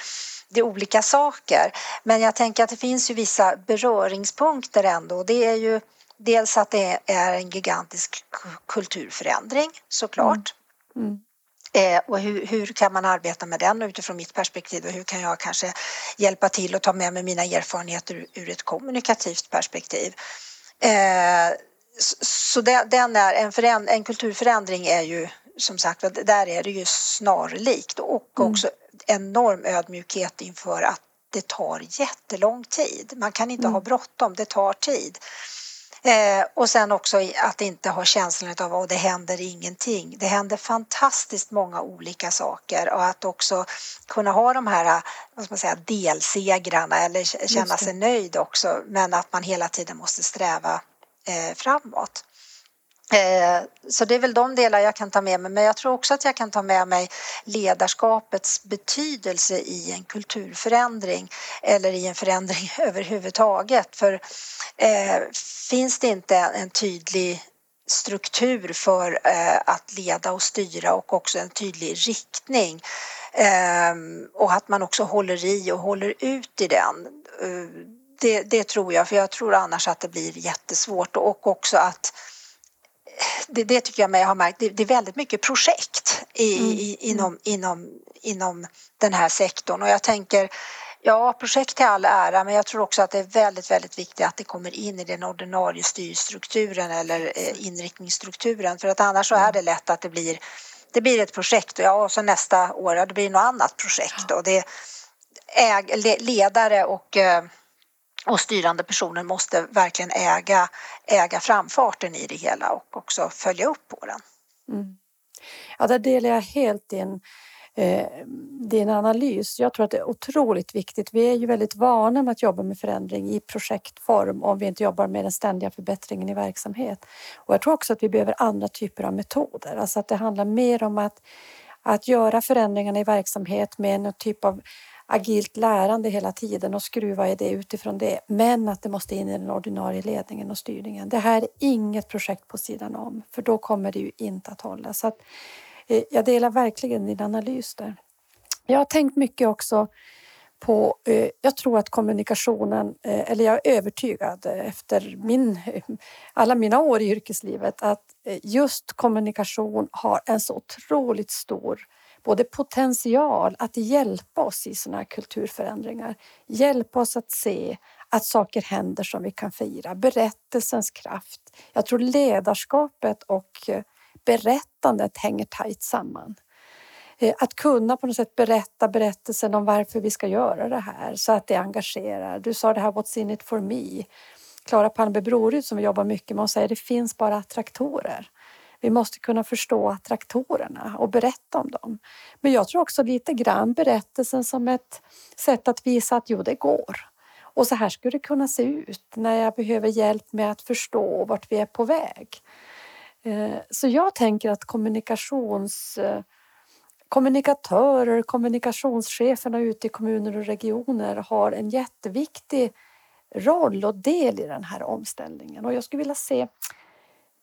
det är olika saker. Men jag tänker att det finns ju vissa beröringspunkter ändå. Det är ju dels att det är en gigantisk kulturförändring såklart. Mm. Mm. Eh, och hur, hur, kan man arbeta med den utifrån mitt perspektiv och hur kan jag kanske hjälpa till och ta med mig mina erfarenheter ur, ur ett kommunikativt perspektiv. Eh, så den är en, föränd, en kulturförändring är ju som sagt där är det ju snarlikt och mm. också enorm ödmjukhet inför att det tar jättelång tid. Man kan inte mm. ha bråttom, det tar tid. Eh, och sen också att inte ha känslan av att det händer ingenting. Det händer fantastiskt många olika saker och att också kunna ha de här vad ska man säga, delsegrarna eller känna sig nöjd också men att man hela tiden måste sträva eh, framåt. Eh, så det är väl de delar jag kan ta med mig, men jag tror också att jag kan ta med mig ledarskapets betydelse i en kulturförändring eller i en förändring överhuvudtaget. För eh, finns det inte en tydlig struktur för eh, att leda och styra och också en tydlig riktning eh, och att man också håller i och håller ut i den. Eh, det, det tror jag, för jag tror annars att det blir jättesvårt och också att det, det, tycker jag mig ha märkt, det, det, är väldigt mycket projekt i, mm. i, inom, inom, inom den här sektorn. Och jag tänker Ja, projekt till all ära, men jag tror också att det är väldigt, väldigt viktigt att det kommer in i den ordinarie styrstrukturen eller eh, inriktningsstrukturen. För att annars så är det lätt att det blir det blir ett projekt ja, och så nästa år ja, det blir något annat projekt och det äg, ledare och eh, och styrande personer måste verkligen äga, äga framfarten i det hela och också följa upp på den. Mm. Ja, där delar jag helt din, eh, din analys. Jag tror att det är otroligt viktigt. Vi är ju väldigt vana med att jobba med förändring i projektform om vi inte jobbar med den ständiga förbättringen i verksamhet. Och jag tror också att vi behöver andra typer av metoder, alltså att det handlar mer om att att göra förändringarna i verksamhet med en typ av agilt lärande hela tiden och skruva i det utifrån det. Men att det måste in i den ordinarie ledningen och styrningen. Det här är inget projekt på sidan om, för då kommer det ju inte att hålla. Så att, eh, jag delar verkligen din analys där. Jag har tänkt mycket också på, eh, jag tror att kommunikationen, eh, eller jag är övertygad efter min, alla mina år i yrkeslivet att eh, just kommunikation har en så otroligt stor både potential att hjälpa oss i sådana här kulturförändringar. Hjälpa oss att se att saker händer som vi kan fira. Berättelsens kraft. Jag tror ledarskapet och eh, berättandet hänger tajt samman. Eh, att kunna på något sätt berätta berättelsen om varför vi ska göra det här så att det engagerar. Du sa det här What's in it for me. Klara Palmby Broryd som vi jobbar mycket med, hon säger det finns bara attraktorer. Vi måste kunna förstå attraktorerna och berätta om dem. Men jag tror också lite grann berättelsen som ett sätt att visa att jo, det går. Och så här skulle det kunna se ut när jag behöver hjälp med att förstå vart vi är på väg. Eh, så jag tänker att kommunikations kommunikatörer, kommunikationscheferna ute i kommuner och regioner har en jätteviktig roll och del i den här omställningen. Och jag skulle vilja se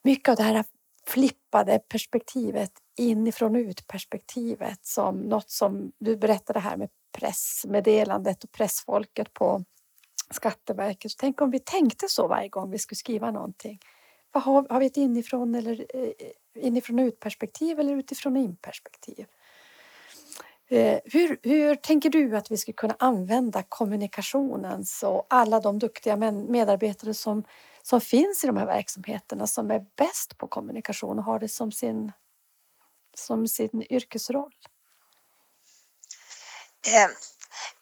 mycket av det här flippade perspektivet inifrån ut perspektivet som något som du berättade här med pressmeddelandet och pressfolket på Skatteverket. tänk om vi tänkte så varje gång vi skulle skriva någonting. Vad har, har vi ett inifrån eller eh, inifrån ut perspektiv eller utifrån in perspektiv? Eh, hur, hur, tänker du att vi ska kunna använda kommunikationen och alla de duktiga medarbetare som, som finns i de här verksamheterna som är bäst på kommunikation och har det som sin, som sin yrkesroll? Eh,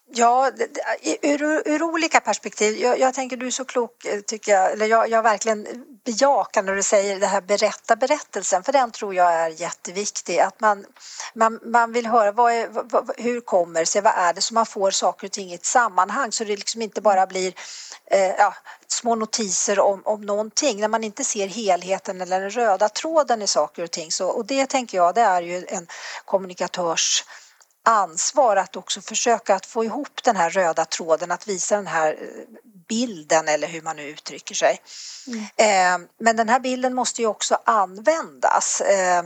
Ja, ur, ur olika perspektiv. Jag, jag, tänker du är så klok, eh, tycker jag. Eller jag, jag verkligen bejakar när du säger det här berätta berättelsen, för den tror jag är jätteviktig. Att man, man, man vill höra vad är, vad, hur kommer sig, vad är det, som man får saker och ting i ett sammanhang så det liksom inte bara blir eh, ja, små notiser om, om någonting. När man inte ser helheten eller den röda tråden i saker och ting. Så, och det tänker jag, det är ju en kommunikatörs ansvar att också försöka att få ihop den här röda tråden, att visa den här eh, bilden eller hur man nu uttrycker sig. Mm. Eh, men den här bilden måste ju också användas. Eh,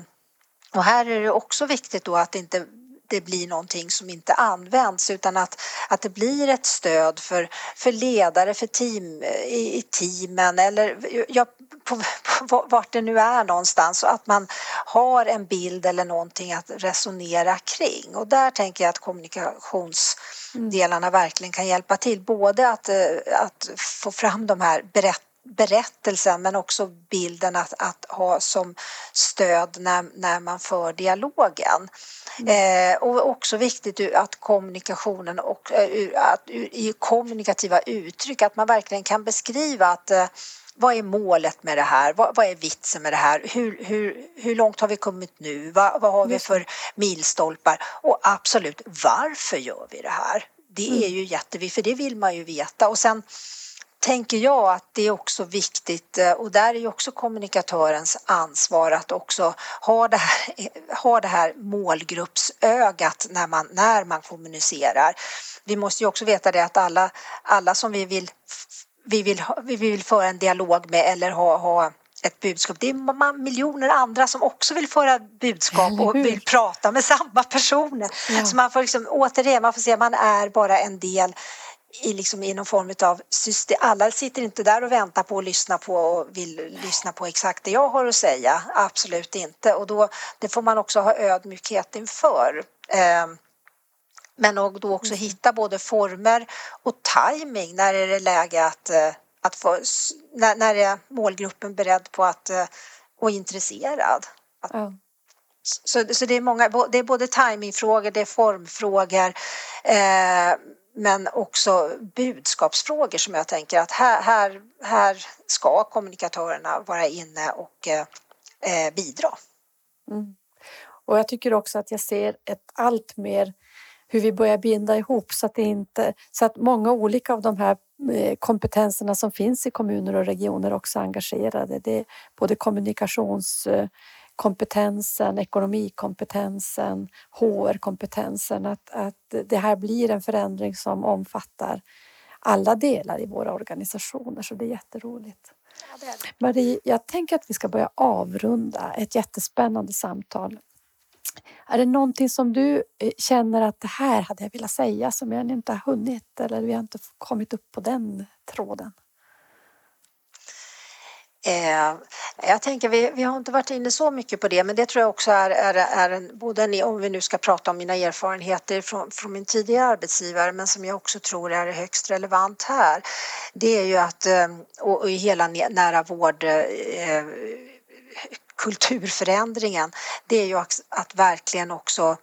och här är det också viktigt då att inte det blir någonting som inte används utan att, att det blir ett stöd för, för ledare för team, i, i teamen eller ja, på, på, vart det nu är någonstans. Och att man har en bild eller någonting att resonera kring. Och där tänker jag att kommunikationsdelarna verkligen kan hjälpa till. Både att, eh, att få fram de här berättelserna berättelsen men också bilden att, att ha som stöd när, när man för dialogen. Mm. Eh, och också viktigt att kommunikationen och eh, att, i kommunikativa uttryck att man verkligen kan beskriva att eh, vad är målet med det här? Vad, vad, är vitsen med det här? Hur, hur, hur långt har vi kommit nu? Vad, vad har vi för milstolpar? Och absolut, varför gör vi det här? Det är mm. ju jätteviktigt, för det vill man ju veta. Och sen tänker jag att det är också viktigt eh, och där är ju också kommunikatörens ansvar att också ha det här, ha det här målgruppsögat när man, när man kommunicerar. Vi måste ju också veta det att alla, alla som vi vill, vi vill, vi vill föra en dialog med eller ha, ha ett budskap. Det är miljoner andra som också vill föra budskap och vill prata med samma personer. Ja. Så man får liksom, återigen, man får se, man är bara en del i, liksom, i någon form av system. Alla sitter inte där och väntar på att lyssna på och vill lyssna på exakt det jag har att säga. Absolut inte. Och då, det får man också ha ödmjukhet inför. Eh, men och då också mm. hitta både former och timing. När är det läge att, eh, att få, när, när är målgruppen beredd på att eh, och intresserad? Att, mm. Så, så det är många, det är både timingfrågor, det är formfrågor eh, men också budskapsfrågor som jag tänker att här, här, här ska kommunikatörerna vara inne och eh, eh, bidra. Mm. Och jag tycker också att jag ser ett allt mer hur vi börjar binda ihop så att, det inte, så att många olika av de här eh, kompetenserna som finns i kommuner och regioner också engagerade. Det är både kommunikations eh, kompetensen, ekonomikompetensen, HR-kompetensen. Att, att det här blir en förändring som omfattar alla delar i våra organisationer, så det är jätteroligt. Ja, det är det. Marie, jag tänker att vi ska börja avrunda ett jättespännande samtal. Är det någonting som du eh, känner att det här hade jag velat säga som jag inte har hunnit eller vi har inte kommit upp på den tråden? Eh, jag tänker, vi, vi har inte varit inne så mycket på det, men det tror jag också är, är, är en, både en, om vi nu ska prata om mina erfarenheter från, från min tidigare arbetsgivare, men som jag också tror är högst relevant här. Det är ju att, ehm, och, och i hela nära vård eh, kulturförändringen, det är ju att, att verkligen också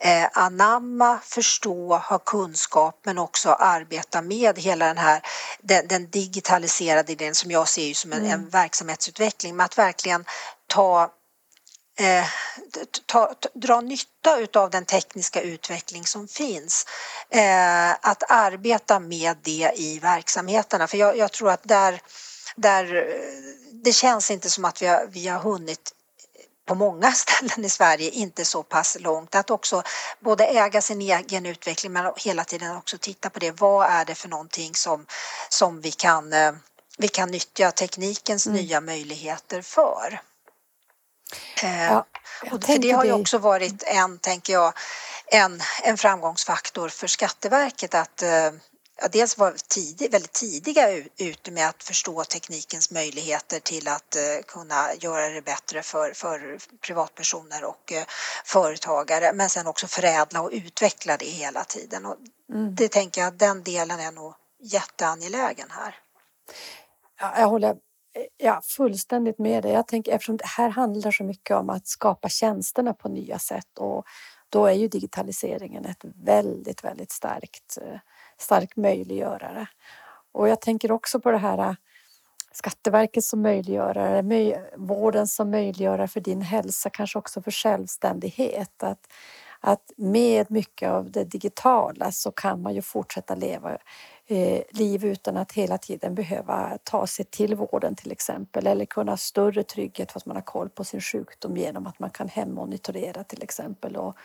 eh, anamma, förstå, ha kunskap men också arbeta med hela den här den, den digitaliserade idén som jag ser som en, mm. en verksamhetsutveckling med att verkligen ta Eh, ta, ta, dra nytta utav den tekniska utveckling som finns. Eh, att arbeta med det i verksamheterna för jag, jag, tror att där, där det känns inte som att vi har, vi har hunnit på många ställen i Sverige inte så pass långt. Att också både äga sin egen utveckling men hela tiden också titta på det. Vad är det för någonting som, som vi, kan, eh, vi kan nyttja teknikens mm. nya möjligheter för? Eh, ja, och för det har ju också varit en, tänker jag, en, en framgångsfaktor för Skatteverket att eh, ja, dels var tidig, väldigt tidiga ute med att förstå teknikens möjligheter till att eh, kunna göra det bättre för, för privatpersoner och eh, företagare men sen också förädla och utveckla det hela tiden. Och mm. Det tänker jag, den delen är nog jätteangelägen här. Ja, jag håller ja, fullständigt med dig. Jag tänker, eftersom det här handlar så mycket om att skapa tjänsterna på nya sätt och då är ju digitaliseringen ett väldigt, väldigt starkt eh, stark möjliggörare. Och jag tänker också på det här äh, Skatteverket som möjliggörare, vården som möjliggörare för din hälsa, kanske också för självständighet. Att, att med mycket av det digitala så kan man ju fortsätta leva eh, liv utan att hela tiden behöva ta sig till vården till exempel eller kunna ha större trygghet för att man har koll på sin sjukdom genom att man kan hemmonitorera till exempel och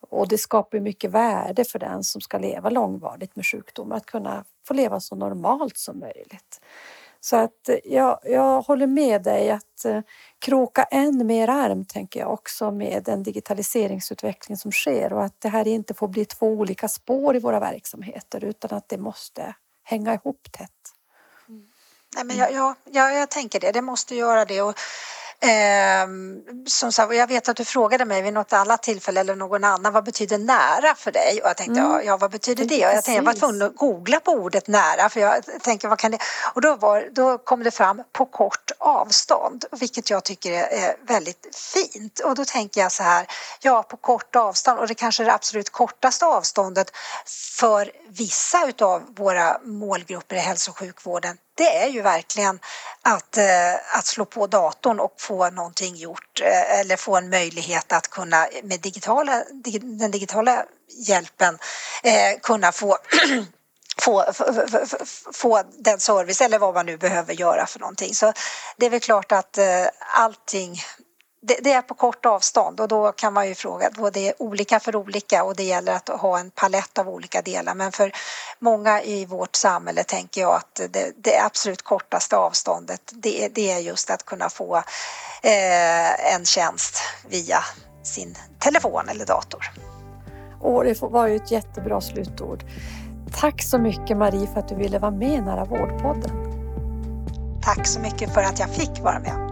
och det skapar mycket värde för den som ska leva långvarigt med sjukdomar att kunna få leva så normalt som möjligt. Så att eh, jag, jag håller med dig att eh, kroka än mer arm tänker jag också med den digitaliseringsutveckling som sker och att det här inte får bli två olika spår i våra verksamheter utan att det måste hänga ihop tätt. Mm. Nej, men jag, jag, jag, jag tänker det, det måste göra det. Och Eh, som sagt, jag vet att du frågade mig vid något annat tillfälle eller någon annan, vad betyder nära för dig? Och jag tänkte, mm. ja vad betyder det? Och jag tänkte, jag var tvungen att googla på ordet nära för jag tänker, vad kan det? Och då, var, då kom det fram på kort avstånd, vilket jag tycker är väldigt fint. Och då tänker jag så här, ja på kort avstånd och det kanske är det absolut kortaste avståndet för vissa utav våra målgrupper i hälso och sjukvården det är ju verkligen att, eh, att slå på datorn och få någonting gjort eh, eller få en möjlighet att kunna med digitala, den digitala hjälpen eh, kunna få Få, få, den service eller vad man nu behöver göra för någonting. Så det är väl klart att eh, allting det, det, är på kort avstånd och då kan man ju fråga, då det är olika för olika och det gäller att ha en palett av olika delar men för många i vårt samhälle tänker jag att det, det absolut kortaste avståndet det, det är just att kunna få eh, en tjänst via sin telefon eller dator. Och det var ju ett jättebra slutord. Tack så mycket Marie för att du ville vara med i Nära vårdpodden. Tack så mycket för att jag fick vara med.